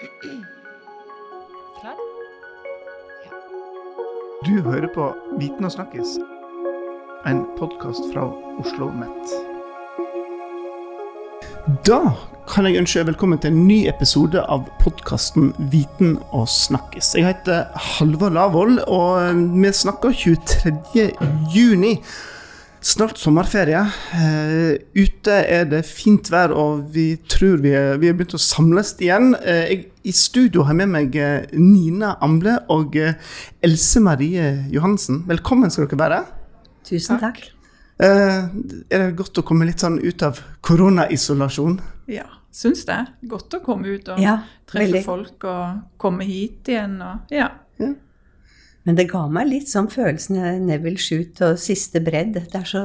Klar? Du hører på Viten og snakkes, en podkast fra Oslo Mett. Da kan jeg ønske velkommen til en ny episode av podkasten Viten og snakkes. Jeg heter Halvard Lavoll, og vi snakker 23. juni. Snart sommerferie. Eh, ute er det fint vær, og vi tror vi er, vi er begynt å samles igjen. Eh, jeg, I studio har jeg med meg eh, Nina Amble og Else Marie Johansen. Velkommen skal dere være. Tusen takk. Eh, er det godt å komme litt sånn ut av koronaisolasjon? Ja, syns det. Godt å komme ut og Ja, treffe veldig. folk og komme hit igjen og Ja. Men det ga meg litt sånn følelsen av Neville Shoot og siste bredd. Det er så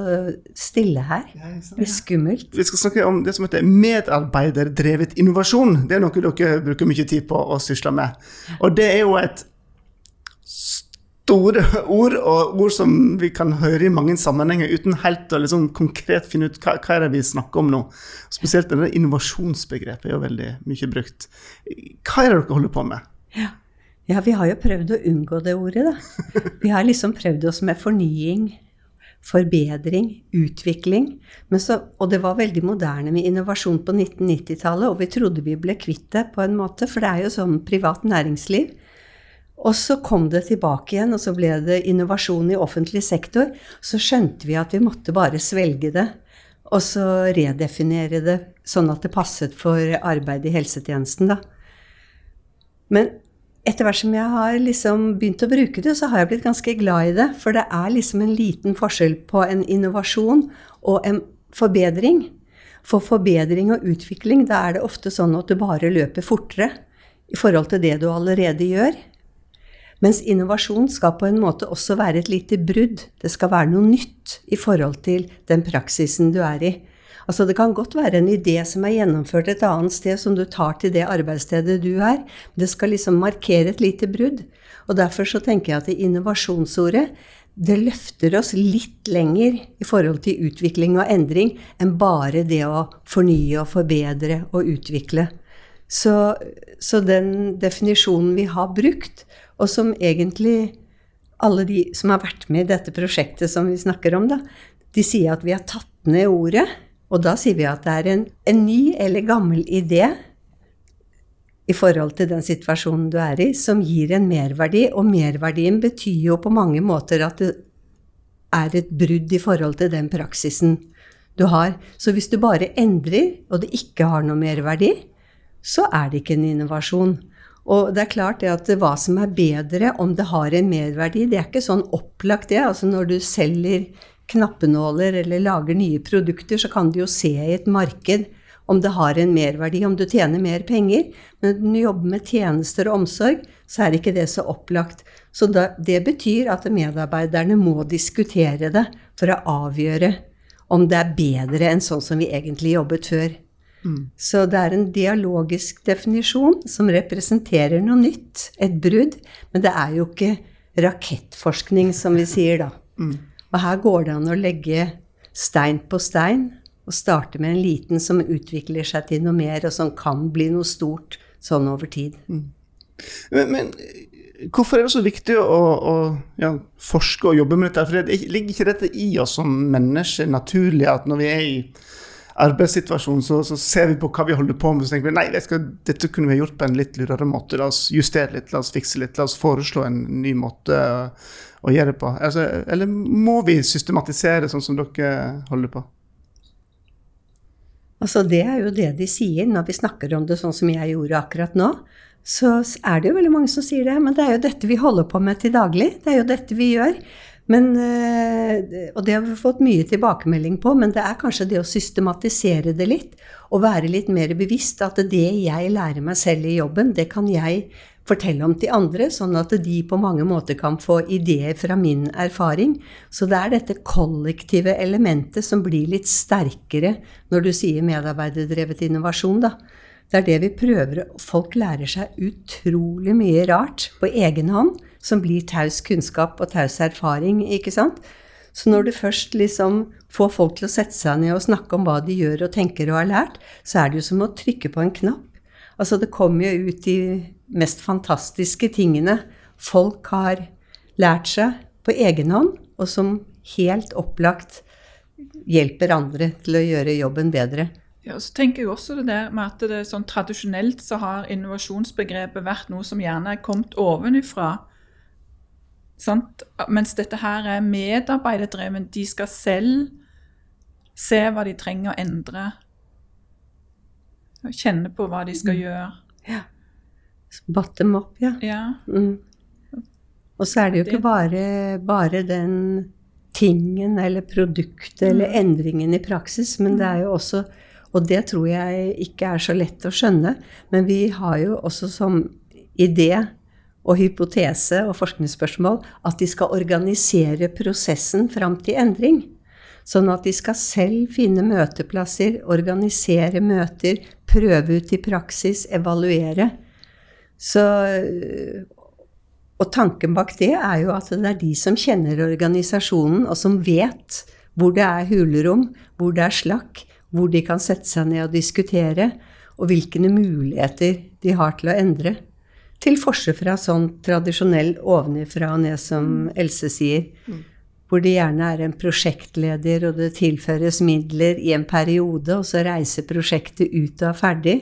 stille her. Det er skummelt. Vi skal snakke om det som heter medarbeiderdrevet innovasjon. Det er noe dere bruker mye tid på å sysle med. Og det er jo et store ord, og ord som vi kan høre i mange sammenhenger uten helt å liksom konkret finne ut hva, hva er det vi snakker om nå. Spesielt denne innovasjonsbegrepet er jo veldig mye brukt. Hva er det dere holder på med? Ja, vi har jo prøvd å unngå det ordet, da. Vi har liksom prøvd oss med fornying, forbedring, utvikling. Men så, og det var veldig moderne med innovasjon på 1990-tallet, og vi trodde vi ble kvitt det på en måte, for det er jo sånn privat næringsliv. Og så kom det tilbake igjen, og så ble det innovasjon i offentlig sektor. Så skjønte vi at vi måtte bare svelge det, og så redefinere det sånn at det passet for arbeid i helsetjenesten, da. Men etter hvert som jeg har liksom begynt å bruke det, så har jeg blitt ganske glad i det. For det er liksom en liten forskjell på en innovasjon og en forbedring. For forbedring og utvikling, da er det ofte sånn at du bare løper fortere i forhold til det du allerede gjør. Mens innovasjon skal på en måte også være et lite brudd. Det skal være noe nytt i forhold til den praksisen du er i. Altså Det kan godt være en idé som er gjennomført et annet sted, som du tar til det arbeidsstedet du er. Det skal liksom markere et lite brudd. Og Derfor så tenker jeg at det innovasjonsordet det løfter oss litt lenger i forhold til utvikling og endring enn bare det å fornye og forbedre og utvikle. Så, så den definisjonen vi har brukt, og som egentlig alle de som har vært med i dette prosjektet som vi snakker om, da, de sier at vi har tatt ned ordet. Og da sier vi at det er en, en ny eller gammel idé i forhold til den situasjonen du er i, som gir en merverdi. Og merverdien betyr jo på mange måter at det er et brudd i forhold til den praksisen du har. Så hvis du bare endrer, og det ikke har noe merverdi, så er det ikke en innovasjon. Og det er klart det at hva som er bedre, om det har en merverdi, det er ikke sånn opplagt det. Altså når du selger knappenåler eller lager nye produkter, så kan du jo se i et marked om det har en merverdi, om du tjener mer penger. Men når du jobber med tjenester og omsorg, så er ikke det så opplagt. Så det betyr at medarbeiderne må diskutere det for å avgjøre om det er bedre enn sånn som vi egentlig jobbet før. Så det er en dialogisk definisjon som representerer noe nytt, et brudd. Men det er jo ikke rakettforskning, som vi sier da. Og her går det an å legge stein på stein og starte med en liten som utvikler seg til noe mer, og som kan bli noe stort sånn over tid. Men, men hvorfor er det så viktig å, å ja, forske og jobbe med dette? For det, Ligger ikke dette i oss som mennesker naturlig, at når vi er i arbeidssituasjon, så, så ser vi på hva vi holder på med, så tenker vi nei, skal, dette kunne vi gjort på en litt lurere måte. La oss justere litt, la oss fikse litt, la oss foreslå en ny måte å gjøre det på. Altså, eller må vi systematisere sånn som dere holder på? Altså, det er jo det de sier når vi snakker om det sånn som jeg gjorde akkurat nå. Så er det jo veldig mange som sier det, men det er jo dette vi holder på med til daglig. Det er jo dette vi gjør. Men, eh, og det har vi fått mye tilbakemelding på, men det er kanskje det å systematisere det litt. Og være litt mer bevisst at det jeg lærer meg selv i jobben, det kan jeg fortelle om til andre, sånn at de på mange måter kan få ideer fra min erfaring. Så det er dette kollektive elementet som blir litt sterkere når du sier medarbeiderdrevet innovasjon, da. Det er det vi prøver. Folk lærer seg utrolig mye rart på egen hånd, som blir taus kunnskap og taus erfaring, ikke sant? Så når du først liksom får folk til å sette seg ned og snakke om hva de gjør og tenker og har lært, så er det jo som å trykke på en knapp. Altså, det kommer jo ut de mest fantastiske tingene folk har lært seg på egen hånd, og som helt opplagt hjelper andre til å gjøre jobben bedre. Ja, så tenker jeg også det der med at det sånn Tradisjonelt så har innovasjonsbegrepet vært noe som gjerne er kommet ovenifra. Sant? Mens dette her er medarbeiderdreven. De skal selv se hva de trenger å endre. Og kjenne på hva de skal gjøre. Ja. Bottom up, ja. Ja. Mm. Og så er det jo ikke bare, bare den tingen eller produktet eller endringen i praksis, men det er jo også Og det tror jeg ikke er så lett å skjønne, men vi har jo også som idé og hypotese og forskningsspørsmål at de skal organisere prosessen fram til endring. Sånn at de skal selv finne møteplasser, organisere møter, prøve ut i praksis, evaluere. Så, og tanken bak det er jo at det er de som kjenner organisasjonen, og som vet hvor det er hulrom, hvor det er slakk, hvor de kan sette seg ned og diskutere, og hvilke muligheter de har til å endre. Til forskjell fra sånn tradisjonell ovenifra og ned, som Else sier. Hvor det gjerne er en prosjektleder, og det tilføres midler i en periode, og så reiser prosjektet ut og er ferdig.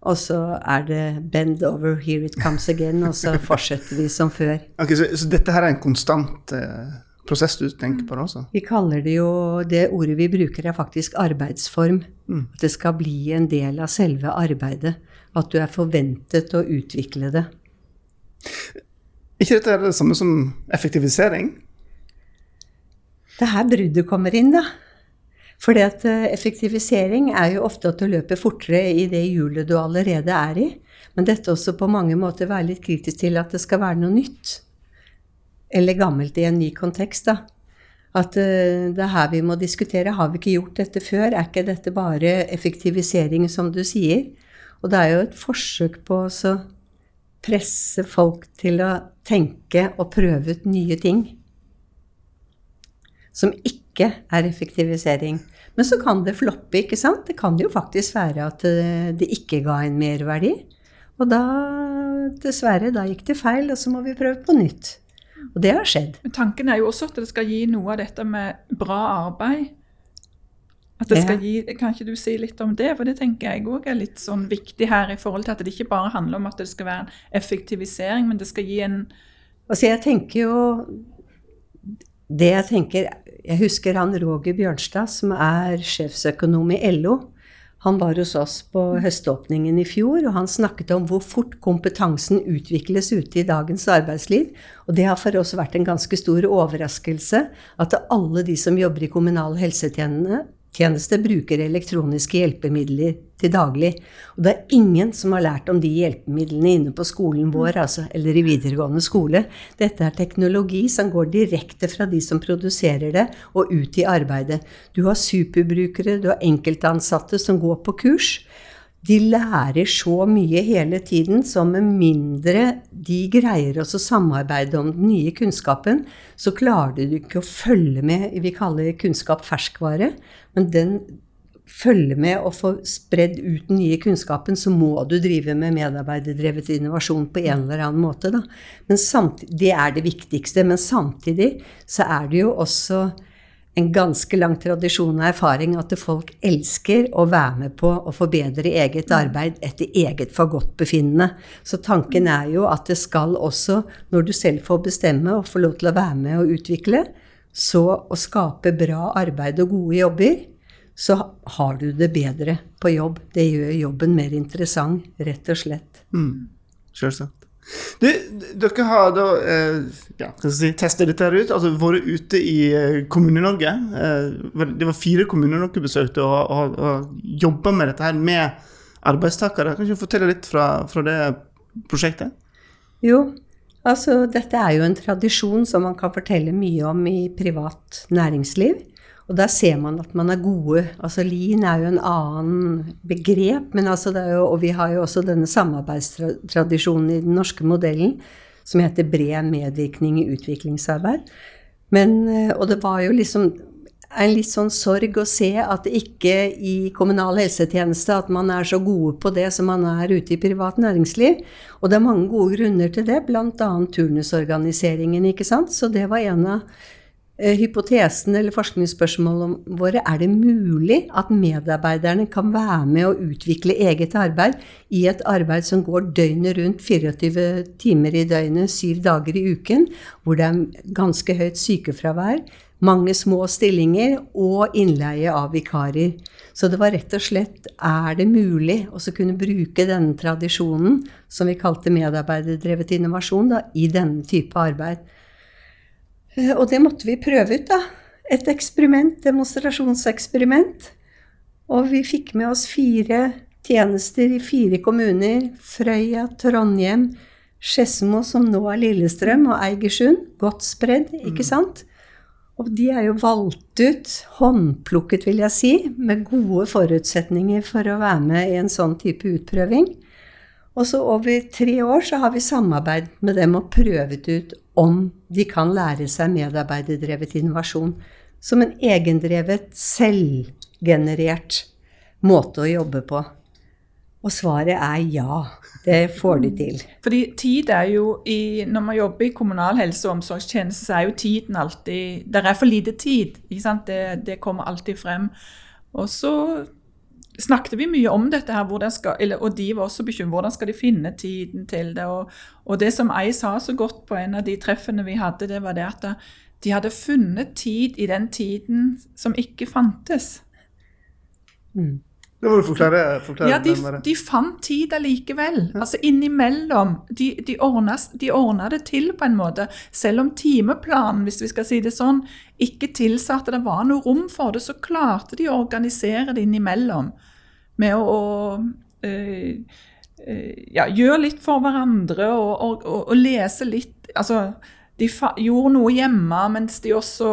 Og så er det 'bend over, here it comes again', og så fortsetter vi som før. Ok, Så, så dette her er en konstant eh, prosess du tenker på? det også? Vi kaller det jo Det ordet vi bruker, er faktisk arbeidsform. At det skal bli en del av selve arbeidet. At du er forventet å utvikle det. ikke dette er det samme som effektivisering? Det er her bruddet kommer inn, da. For eh, effektivisering er jo ofte at du løper fortere i det hjulet du allerede er i. Men dette også på mange måter være litt kritisk til at det skal være noe nytt. Eller gammelt i en ny kontekst, da. At eh, det er her vi må diskutere. Har vi ikke gjort dette før? Er ikke dette bare effektivisering, som du sier? Og det er jo et forsøk på å presse folk til å tenke og prøve ut nye ting. Som ikke er effektivisering. Men så kan det floppe, ikke sant? Det kan jo faktisk være at eh, det ikke ga en merverdi. Og da, dessverre, da gikk det feil, og så må vi prøve på nytt. Og det har skjedd. Men tanken er jo også at det skal gi noe av dette med bra arbeid. At det skal gi, Kan ikke du si litt om det? For det tenker jeg òg er litt sånn viktig her, i forhold til at det ikke bare handler om at det skal være en effektivisering, men det skal gi en Altså, jeg tenker jo Det jeg tenker Jeg husker han Roger Bjørnstad, som er sjefsøkonom i LO. Han var hos oss på høståpningen i fjor, og han snakket om hvor fort kompetansen utvikles ute i dagens arbeidsliv. Og det har for oss vært en ganske stor overraskelse at alle de som jobber i kommunal helsetjeneste, bruker elektroniske hjelpemidler til daglig. Og det er ingen som har lært om de hjelpemidlene inne på skolen vår, altså, eller i videregående skole. Dette er teknologi som går direkte fra de som produserer det, og ut i arbeidet. Du har superbrukere, du har enkeltansatte som går på kurs. De lærer så mye hele tiden, så med mindre de greier oss å samarbeide om den nye kunnskapen, så klarer du ikke å følge med vi kaller kunnskap ferskvare. Men den følger med og få spredd ut den nye kunnskapen, så må du drive med medarbeiderdrevet innovasjon på en eller annen måte. Da. Men det er det viktigste. Men samtidig så er det jo også en ganske lang tradisjon og erfaring at folk elsker å være med på å forbedre eget arbeid etter eget forgodtbefinnende. Så tanken er jo at det skal også, når du selv får bestemme og får lov til å være med og utvikle, så å skape bra arbeid og gode jobber, så har du det bedre på jobb. Det gjør jobben mer interessant, rett og slett. Mm. Selvsagt. Du, dere har da eh, ja, si, testa dette her ut, altså vært ute i eh, Kommune-Norge. Eh, det var fire kommuner dere besøkte og, og, og jobba med dette her med arbeidstakere. Kan du fortelle litt fra, fra det prosjektet? Jo, altså dette er jo en tradisjon som man kan fortelle mye om i privat næringsliv. Og der ser man at man er gode. Altså Lean er jo en annen begrep, men altså jo, og vi har jo også denne samarbeidstradisjonen i den norske modellen som heter bred medvirkning i utviklingsarbeid. Men, eh, og det var jo liksom en litt sånn sorg å se at ikke i kommunal helsetjeneste at man er så gode på det som man er ute i privat næringsliv. Og det er mange gode grunner til det, bl.a. turnusorganiseringen, ikke sant. Så det var en av eh, hypotesene eller forskningsspørsmålene våre. Er det mulig at medarbeiderne kan være med å utvikle eget arbeid i et arbeid som går døgnet rundt, 24 timer i døgnet, syv dager i uken, hvor det er ganske høyt sykefravær? mange små stillinger og innleie av vikarer. Så det var rett og slett er det mulig å kunne bruke denne tradisjonen, som vi kalte medarbeiderdrevet innovasjon, da, i denne type arbeid. Eh, og det måtte vi prøve ut, da. Et eksperiment, demonstrasjonseksperiment. Og vi fikk med oss fire tjenester i fire kommuner. Frøya, Trondheim, Skedsmo, som nå er Lillestrøm, og Eigersund. Godt spredd, ikke mm. sant? Og de er jo valgt ut, håndplukket vil jeg si, med gode forutsetninger for å være med i en sånn type utprøving. Og så over tre år så har vi samarbeidet med dem og prøvet ut om de kan lære seg medarbeiderdrevet innovasjon som en egendrevet, selvgenerert måte å jobbe på. Og svaret er ja. Det får de til. Fordi tid er jo i, Når man jobber i kommunal helse- og omsorgstjeneste, så er jo tiden alltid Det er for lite tid. Det, det, kommer alltid frem. Og så snakket vi mye om dette her, skal, eller, og de var også bekymret. Hvordan skal de finne tiden til det? Og, og det som ei sa så godt på en av de treffene vi hadde, det var det at de hadde funnet tid i den tiden som ikke fantes. Mm. Det må du forklare. forklare ja, de, de, fant tid allikevel. Ja. Altså innimellom. De, de, ordna, de ordna det til på en måte. Selv om timeplanen, hvis vi skal si det sånn, ikke tilsa at det var noe rom for det, så klarte de å organisere det innimellom. Med å, å øh, øh, ja, gjøre litt for hverandre og, og, og, og lese litt Altså, de gjorde noe hjemme mens de også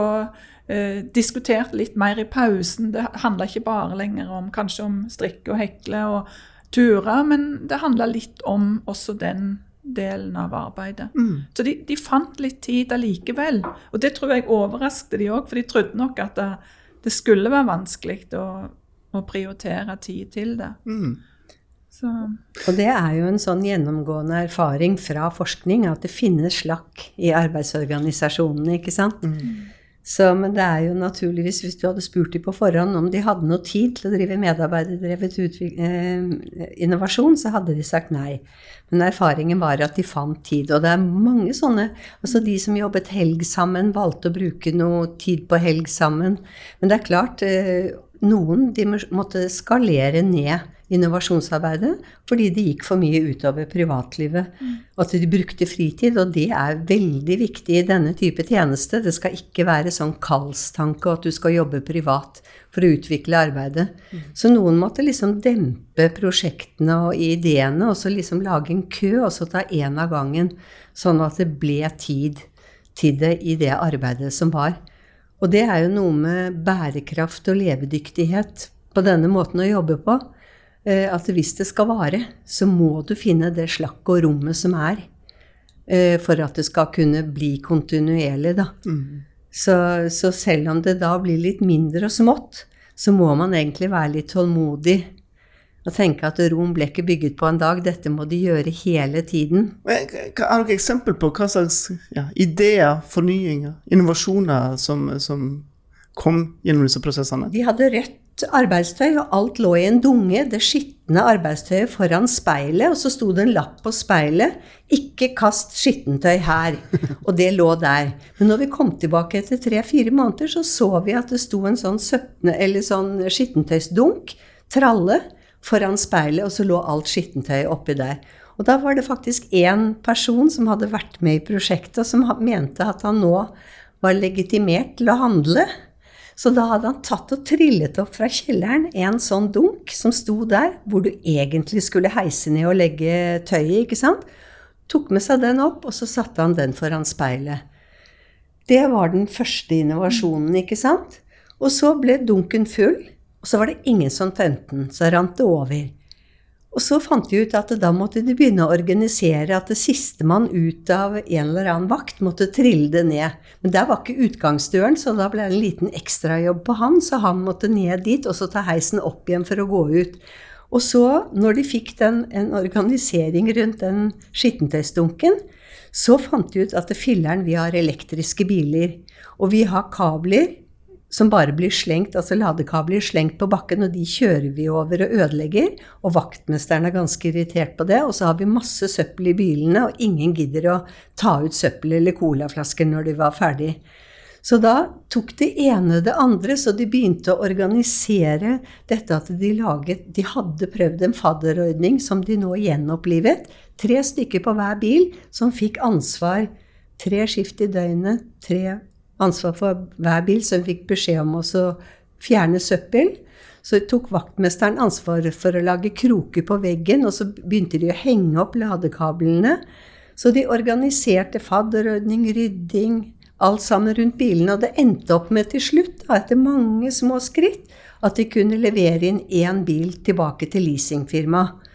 eh, diskutert litt mer i pausen. Det handla ikke bare lenger om kanskje om strikke og hekle og ture, men det handla litt om også den delen av arbeidet. Mm. Så de, de, fant litt tid allikevel. Og det tror jeg overraskte de òg, for de trodde nok at det, det skulle være vanskelig å, å, prioritere tid til det. Mm. Og det er jo en sånn gjennomgående erfaring fra forskning at det finnes slakk i arbeidsorganisasjonene, ikke sant. Mm. Så, men det er jo naturligvis, hvis du hadde spurt dem på forhånd om de hadde noe tid til å drive medarbeiderdrevet eh, innovasjon, så hadde de sagt nei. Men erfaringen var at de fant tid. Og det er mange sånne Altså de som jobbet helg sammen, valgte å bruke noe tid på helg sammen. Men det er klart, eh, noen de måtte skalere ned innovasjonsarbeidet fordi det gikk for mye utover privatlivet. Mm. At de brukte fritid, og det er veldig viktig i denne type tjeneste. Det skal ikke være sånn kallstanke at du skal jobbe privat for å utvikle arbeidet. Mm. Så noen måtte liksom dempe prosjektene og ideene, og så liksom lage en kø, og så ta én av gangen. Sånn at det ble tid til det i det arbeidet som var. Og det er jo noe med bærekraft og levedyktighet på denne måten å jobbe på. Eh, at hvis det skal vare, så må du finne det slakket og rommet som er. Eh, for at det skal kunne bli kontinuerlig, da. Mm. Så, så, selv om det da blir litt mindre og smått, så må man egentlig være litt tålmodig og tenke at Rom ble ikke bygget på en dag, dette må de gjøre hele tiden. Har dere eksempel på hva slags ja, ideer, fornyinger, innovasjoner som, som kom gjennom disse prosessene? De hadde rødt arbeidstøy, og alt lå i en dunge, det skitne arbeidstøyet foran speilet, og så sto det en lapp på speilet 'Ikke kast skittentøy her', og det lå der. Men når vi kom tilbake etter tre-fire måneder, så så vi at det sto en sånn, sånn skittentøysdunk, tralle, foran speilet, og så lå alt skittentøyet oppi der. Og da var det faktisk én person som hadde vært med i prosjektet, og som mente at han nå var legitimert til å handle. Så da hadde han tatt og trillet opp fra kjelleren en sånn dunk som sto der, hvor du egentlig skulle heise ned og legge tøyet, ikke sant. Tok med seg den opp, og så satte han den foran speilet. Det var den første innovasjonen, ikke sant. Og så ble dunken full, og så var det ingen som tente den. Så rant det over. Og så fant de ut at da måtte de begynne å organisere at det sistemann ut av en eller annen vakt måtte trille det ned. Men der var ikke utgangsdøren, så da ble det en liten ekstrajobb på han, så han måtte ned dit og så ta heisen opp igjen for å gå ut. Og så, når de fikk den, en organisering rundt den skittentøysdunken, så fant de ut at filleren vi har elektriske biler, og vi har kabler som bare blir slengt, altså ladekabler slengt på bakken, og de kjører vi over og ødelegger. Og vaktmesteren er ganske irritert på det. Og så har vi masse søppel i bilene, og ingen gidder å ta ut søppel eller colaflasker når de var ferdig. Så da tok det ene det andre, så de begynte å organisere dette at de laget De hadde prøvd en fadderordning som de nå gjenopplivet. Tre stykker på hver bil som fikk ansvar tre skift i døgnet, tre ansvar for hver bil, så hun fikk beskjed om å fjerne søppel. Så tok vaktmesteren ansvar for å lage kroker på veggen, og så begynte de å henge opp ladekablene. Så de organiserte fadderordning, rydding, alt sammen rundt bilene. Og det endte opp med til slutt, da, etter mange små skritt, at de kunne levere inn én bil tilbake til leasingfirmaet.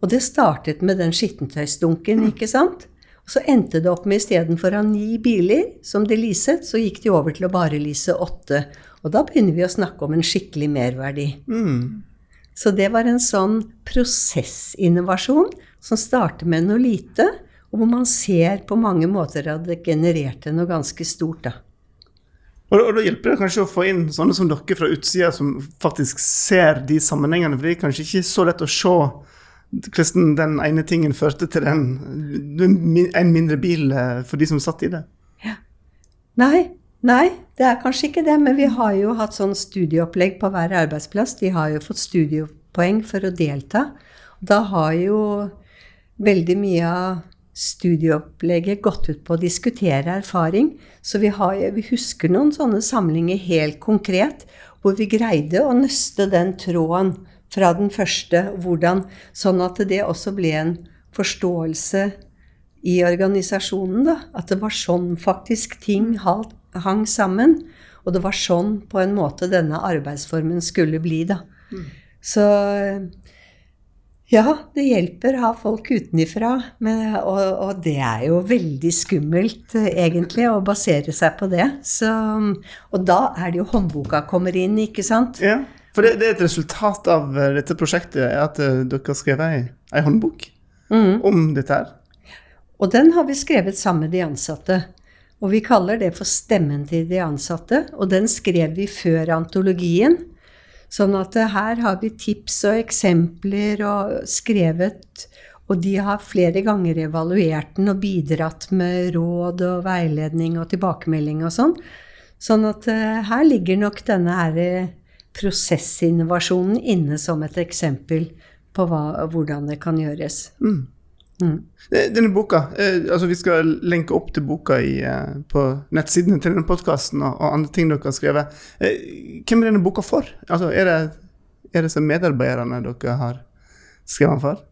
Og det startet med den skittentøysdunken, ikke sant? Så endte det opp med istedenfor å ha ni biler som de leaset, så gikk de over til å bare lease åtte. Og da begynner vi å snakke om en skikkelig merverdi. Mm. Så det var en sånn prosessinnovasjon som starter med noe lite, og hvor man ser på mange måter at det genererte noe ganske stort. da. Og, og da hjelper det kanskje å få inn sånne som dere fra utsida, som faktisk ser de sammenhengene. For det er kanskje ikke så lett å se hvordan den ene tingen førte til den, en mindre bil eh, for de som satt i det. Ja. Nei, nei, det er kanskje ikke det. Men vi har jo hatt sånn studieopplegg på hver arbeidsplass. De har jo fått studiepoeng for å delta. Da har jo veldig mye av studieopplegget gått ut på å diskutere erfaring. Så vi, har, vi husker noen sånne samlinger helt konkret, hvor vi greide å nøste den tråden fra den første. Hvordan, sånn at det også ble en forståelse i organisasjonen. Da. At det var sånn faktisk ting hang sammen. Og det var sånn på en måte denne arbeidsformen skulle bli. Da. Mm. Så ja, det hjelper å ha folk utenifra. Men, og, og, det er jo veldig skummelt, egentlig, å basere seg på det. Så, og da er det jo håndboka kommer inn, ikke sant? Ja. For det, det, er et resultat av eh, dette prosjektet er at uh, dere har skrevet ei, håndbok mm. om dette her. Og den har vi skrevet sammen med de ansatte. Og vi kaller det for Stemmen til de ansatte. Og den skrev vi før antologien. Sånn at uh, her har vi tips og eksempler og skrevet og de har flere ganger evaluert den og bidratt med råd og veiledning og tilbakemelding og sånn. Sånn at her ligger nok denne her prosessinnovasjonen inne som et eksempel på hva, hvordan det kan gjøres. Mm. Mm. Denne boka, eh, altså Vi skal lenke opp til boka i, eh, på nettsidene til denne podkasten og, og, andre ting dere har skrevet. Eh, hvem er denne boka for? Altså, er det, er det medarbeiderne dere har skrevet den for?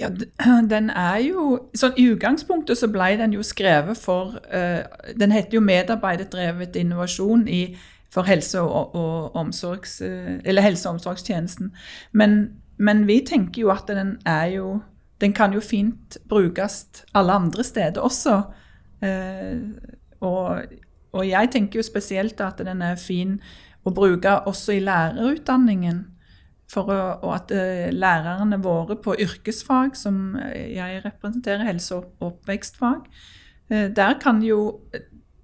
Ja, den er jo sånn I utgangspunktet så ble den jo skrevet for uh, Den heter jo 'Medarbeiderdrevet innovasjon' i for helse- og, og omsorgs, eller helse- og omsorgstjenesten. Men, men, vi tenker jo at den er jo Den kan jo fint brukes alle andre steder også. Eh, og, og, jeg tenker jo spesielt at den er fin å bruke også i lærerutdanningen. Å, og at uh, lærerne våre på yrkesfag, som jeg representerer, helse- og oppvekstfag, uh, der kan jo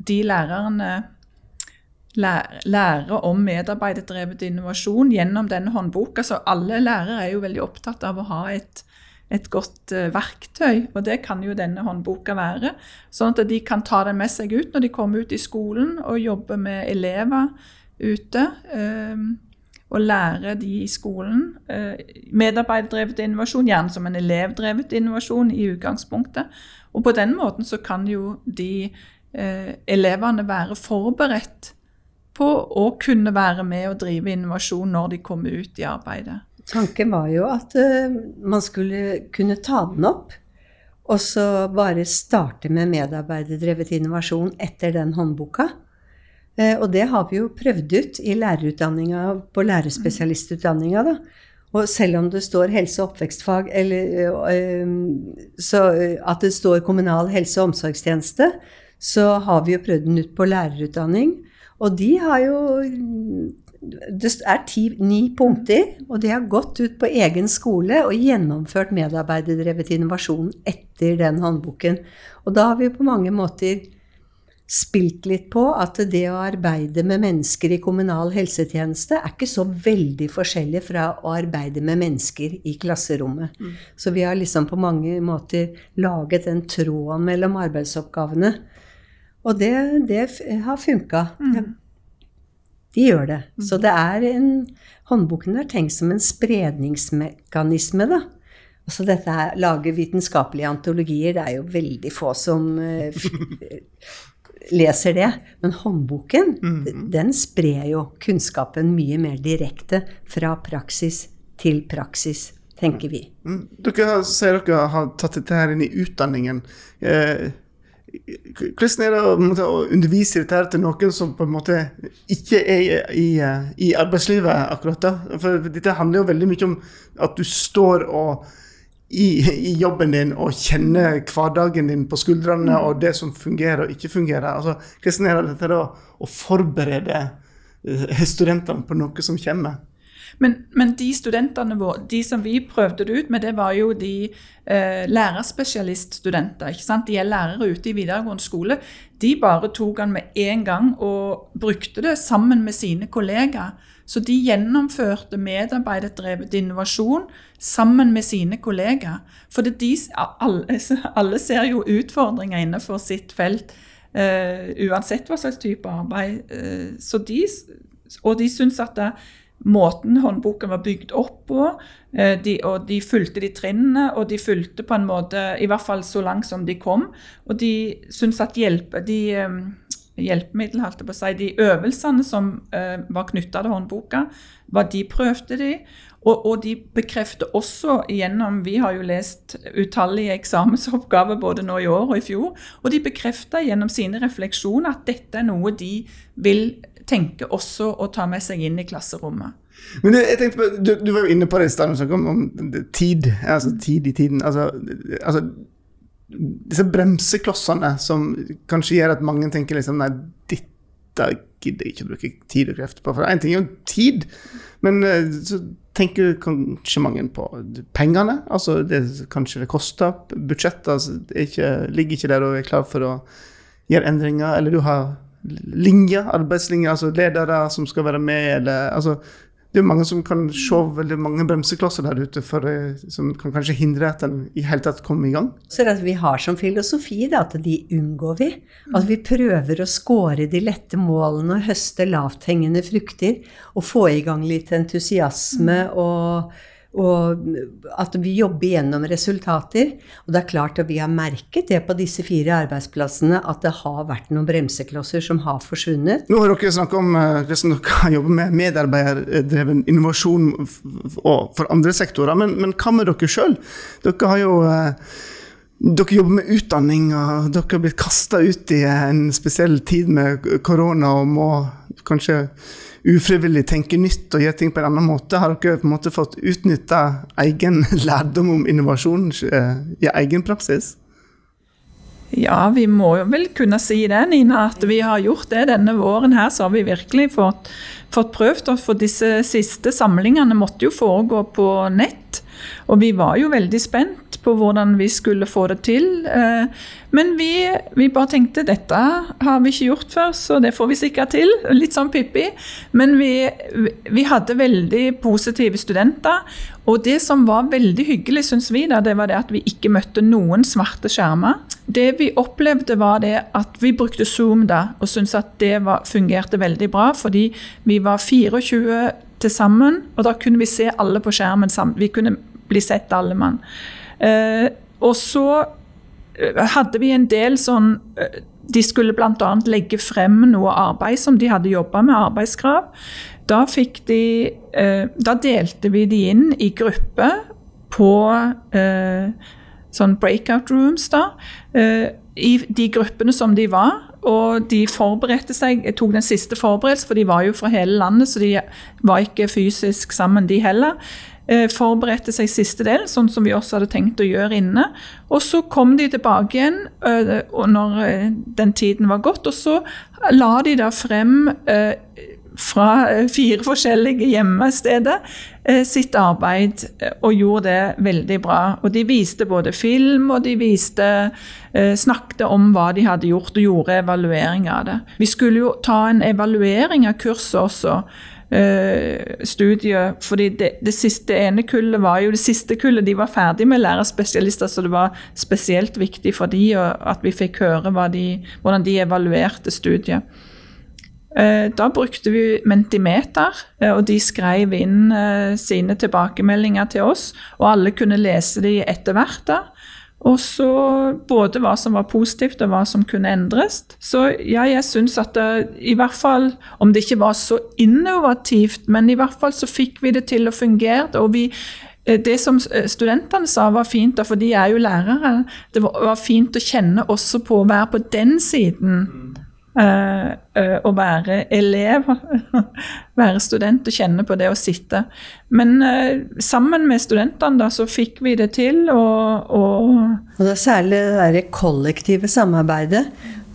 de lærerne lære om medarbeiderdrevet innovasjon gjennom denne håndboka. Så alle lærere er jo veldig opptatt av å ha et, et godt uh, verktøy, og det kan jo denne håndboka være. Sånn at de kan ta den med seg ut når de kommer ut i skolen og jobber med elever ute. Uh, og lære de i skolen. Uh, medarbeiderdrevet innovasjon, gjerne som en elevdrevet innovasjon i utgangspunktet. Og på den måten så kan jo de elevene være forberedt på å kunne være med og drive innovasjon når de kommer ut i arbeidet. Tanken var jo at uh, man skulle kunne ta den opp, og så bare starte med medarbeiderdrevet innovasjon etter den håndboka. Uh, og det har vi jo prøvd ut i lærerutdanninga, på lærerspesialistutdanninga, da. Og selv om det står helse- og oppvekstfag, eller øh, at det står kommunal helse- og omsorgstjeneste, så har vi jo prøvd den ut på lærerutdanning. Og de har jo Det er ti, ni punkter, og de har gått ut på egen skole og gjennomført medarbeiderdrevet innovasjon etter den håndboken. Og da har vi på mange måter spilt litt på at det å arbeide med mennesker i kommunal helsetjeneste er ikke så veldig forskjellig fra å arbeide med mennesker i klasserommet. Mm. Så vi har liksom på mange måter laget den tråden mellom arbeidsoppgavene. Og det, det har funka. Mm. De gjør det. Mm. Så det er en Håndboken er tenkt som en spredningsmekanisme, da. Altså dette her, Lage vitenskapelige antologier, det er jo veldig få som uh, leser det. Men håndboken, mm. den sprer jo kunnskapen mye mer direkte fra praksis til praksis, tenker vi. Mm. Dere sier dere har tatt dette her inn i utdanningen. Eh, hvordan er det å, undervise dette til noen som på en måte ikke er i, i arbeidslivet akkurat da? For dette handler jo veldig mye om at du står og i, i, jobben din og kjenner hverdagen din på skuldrene mm. og det som fungerer og ikke fungerer. Altså, hvordan er det da å forberede eh, studentene på noe som kommer? Men, men, de studentene våre, de som vi prøvde det ut med, det var jo de eh, lærerspesialiststudenter. ikke sant? De er lærere ute i videregående skole. De bare tok den med en gang og brukte det sammen med sine kollegaer. Så de gjennomførte medarbeiderdrevet innovasjon sammen med sine kollegaer. For de, alle, alle, ser jo utfordringer innenfor sitt felt, uh, uansett hva slags type arbeid. Uh, så de, og de syns at det, måten håndboken var bygd opp på, uh, de, og de fulgte de trinnene, og de fulgte på en måte, i hvert fall så langt som de kom. Og de syns at hjelpe, de um, hjelpemiddel, holdt jeg på å si. De øvelsene som uh, var knytta til håndboka, hva de prøvde de. Og, og, de bekrefter også gjennom Vi har jo lest utallige eksamensoppgaver både nå i år og i fjor. Og de bekrefter gjennom sine refleksjoner at dette er noe de vil tenke også å ta med seg inn i klasserommet. Men du, jeg tenkte på, du, du var jo inne på det i stad, om, om tid. Altså tid i tiden. Altså, altså disse bremseklossene som kanskje gjør at mange tenker liksom Nei, dette gidder jeg ikke å bruke tid og krefter på. For én ting er jo tid, men eh, så tenker kanskje mange på pengene. Altså det, kanskje det koster. Budsjettet altså, ligger ikke der og er klar for å gjøre endringer. Eller du har linjer, arbeidslinje, altså ledere som skal være med, eller altså det er mange som kan se veldig mange bremseklosser der ute for, som kan kanskje hindre at den i hele tatt kommer i gang. Så det at vi har som filosofi da, at de unngår vi. At vi prøver å score de lette målene og høste lavthengende frukter. Og få i gang litt entusiasme og og at vi jobber gjennom resultater. Og det er klart at vi har merket det på disse fire arbeidsplassene, at det har vært noen bremseklosser som har forsvunnet. Nå har dere snakket om hvordan som dere jobber med medarbeiderdreven innovasjon for andre sektorer, men, men hva med dere sjøl? Dere har jo eh, dere jobber med utdanning, og dere har blitt kasta ut i en spesiell tid med korona og må kanskje ufrivillig tenke nytt og gjøre ting på en annen måte? Har dere på en måte fått utnytta egen lærdom om innovasjon eh, i egen praksis? Ja, vi må vel kunne si det, Nina, at vi har gjort det denne våren. her, Så har vi virkelig fått, fått prøvd. For disse siste samlingene måtte jo foregå på nett. Og vi var jo veldig spent på hvordan vi skulle få det til. Eh, men vi, vi, bare tenkte dette har vi ikke gjort før, så det får vi sikkert til. Litt sånn Pippi. Men vi, vi hadde veldig positive studenter. Og det som var veldig hyggelig, syns vi, da, det var det at vi ikke møtte noen svarte skjermer. Det vi opplevde, var det at vi brukte Zoom da, og syntes at det var, fungerte veldig bra. Fordi vi var 24 til sammen, og da kunne vi se alle på skjermen sammen. Vi kunne bli sett, alle mann. Eh, og så eh, hadde vi en del sånn eh, De skulle bl.a. legge frem noe arbeid som de hadde jobba med, arbeidskrav. Da, fikk de, eh, da delte vi de inn i grupper på eh, sånn breakout rooms, da. Eh, I de gruppene som de var. og de forberedte seg. Jeg tok den siste forberedelsen, for de var jo fra hele landet, så de var ikke fysisk sammen, de heller. Eh, forberedte seg siste del, sånn som vi også hadde tenkt å gjøre inne. Og så kom de tilbake igjen eh, når eh, den tiden var gått, og så la de da frem fra fire forskjellige hjemmesteder sitt arbeid, og gjorde det veldig bra. Og de viste både film, og de viste snakket om hva de hadde gjort, og gjorde evaluering av det. Vi skulle jo ta en evaluering av kurset også uh, studie. fordi det, det, siste ene kullet var jo det siste kullet. De var ferdig med lærerspesialister, så det var spesielt viktig for de at vi fikk høre de, hvordan de evaluerte studiet. Uh, da brukte vi Mentimeter, uh, og de skrev inn sine tilbakemeldinger til oss. Og alle kunne lese de etter hvert. Og så både hva som var positivt og hva som kunne endres. Så ja, jeg syns at det, i hvert fall, om det ikke var så innovativt, men i hvert fall så fikk vi det til å fungere. Og vi, eh, det som eh, studentene sa var fint, for de er jo lærere, det var fint å kjenne også på å være på den siden uh, å være elev, være student og kjenne på det å sitte. Men uh, sammen med studentene da, så fikk vi det til. Og, og, og det er særlig det derre kollektive samarbeidet.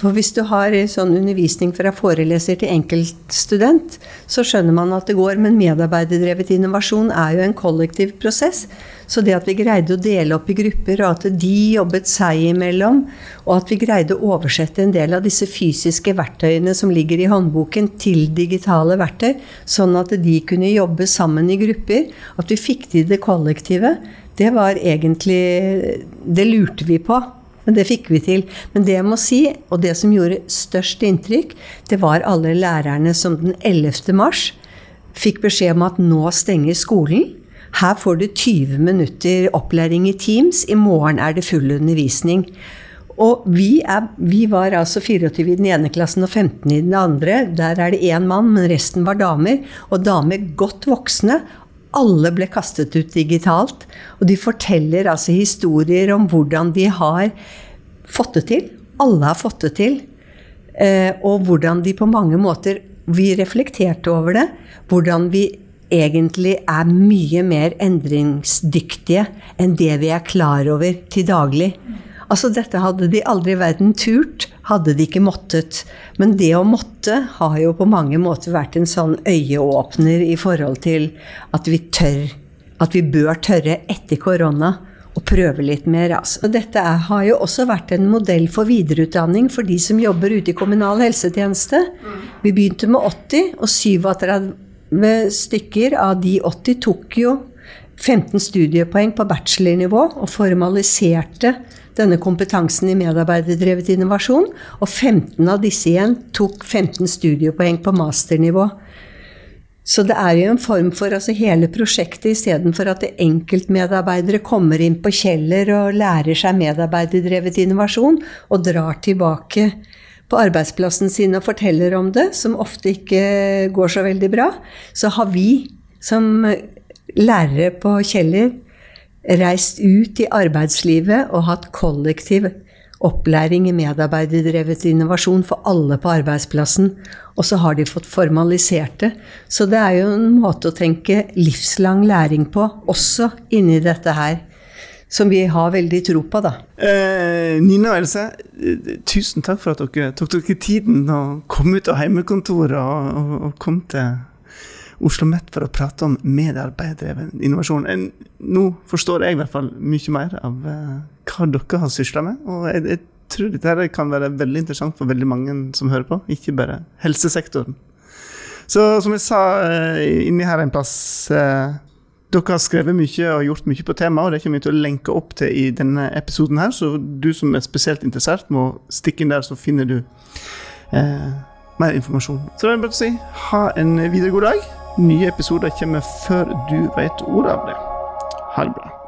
For hvis du har sånn undervisning fra foreleser til enkeltstudent, så skjønner man at det går, men medarbeiderdrevet innovasjon er jo en kollektiv prosess. Så det at vi greide å dele opp i grupper, og at de jobbet seg imellom, og at vi greide å oversette en del av disse fysiske verktøyene som ligger i håndboken, til digitale verktøy, sånn at de kunne jobbe sammen i grupper, at vi fikk til det kollektive, det var egentlig Det lurte vi på. Men det fikk vi til. Men det jeg må si, og det som gjorde størst inntrykk, det var alle lærerne som den 11. mars fikk beskjed om at nå stenger skolen. Her får du 20 minutter opplæring i Teams. I morgen er det full undervisning. Og vi, er, vi var altså 24 i den ene klassen og 15 i den andre. Der er det én mann, men resten var damer. Og damer godt voksne. Alle ble kastet ut digitalt. Og de forteller altså historier om hvordan de har fått det til. Alle har fått det til. Eh, og hvordan de på mange måter Vi reflekterte over det. Hvordan vi egentlig er mye mer endringsdyktige enn det vi er klar over til daglig. Altså Dette hadde de aldri i verden turt, hadde de ikke måttet. Men det å måtte har jo på mange måter vært en sånn øyeåpner i forhold til at vi tør, at vi bør tørre etter korona å prøve litt mer. Altså. Dette er, har jo også vært en modell for videreutdanning for de som jobber ute i kommunal helsetjeneste. Vi begynte med 80, og 37 stykker av de 80 tok jo 15 studiepoeng på bachelornivå og formaliserte denne kompetansen i medarbeiderdrevet innovasjon. Og 15 av disse igjen tok 15 studiepoeng på masternivå. Så det er jo en form for altså hele prosjektet, istedenfor at enkeltmedarbeidere kommer inn på Kjeller og lærer seg medarbeiderdrevet innovasjon og drar tilbake på arbeidsplassen sin og forteller om det, som ofte ikke går så veldig bra, så har vi som lærere på Kjeller reist ut i arbeidslivet og hatt kollektiv opplæring i medarbeiderdrevet innovasjon for alle på arbeidsplassen. Og så har de fått formalisert det. Så det er jo en måte å tenke livslang læring på, også inni dette her. Som vi har veldig tro på, da. Eh, Nina og Else, tusen takk for at dere tok dere tiden å komme ut av hjemmekontoret og, og, og kom til Oslo Met for å prate om medarbeiderdreven innovasjon. Nå forstår jeg i hvert fall mye mer av uh, hva dere har sysla med. Og jeg, jeg, tror dette kan være veldig interessant for veldig mange som hører på, ikke bare helsesektoren. Så som jeg sa uh, inni her en plass uh, dere har skrevet mye og gjort mye på temaet, og det kommer vi til å lenke opp til i denne episoden her. Så du som er spesielt interessert, må stikke inn der, så finner du eh, mer informasjon. Så det er bare å si ha en videre god dag. Nye episoder kommer før du vet ordet av det. Ha det bra.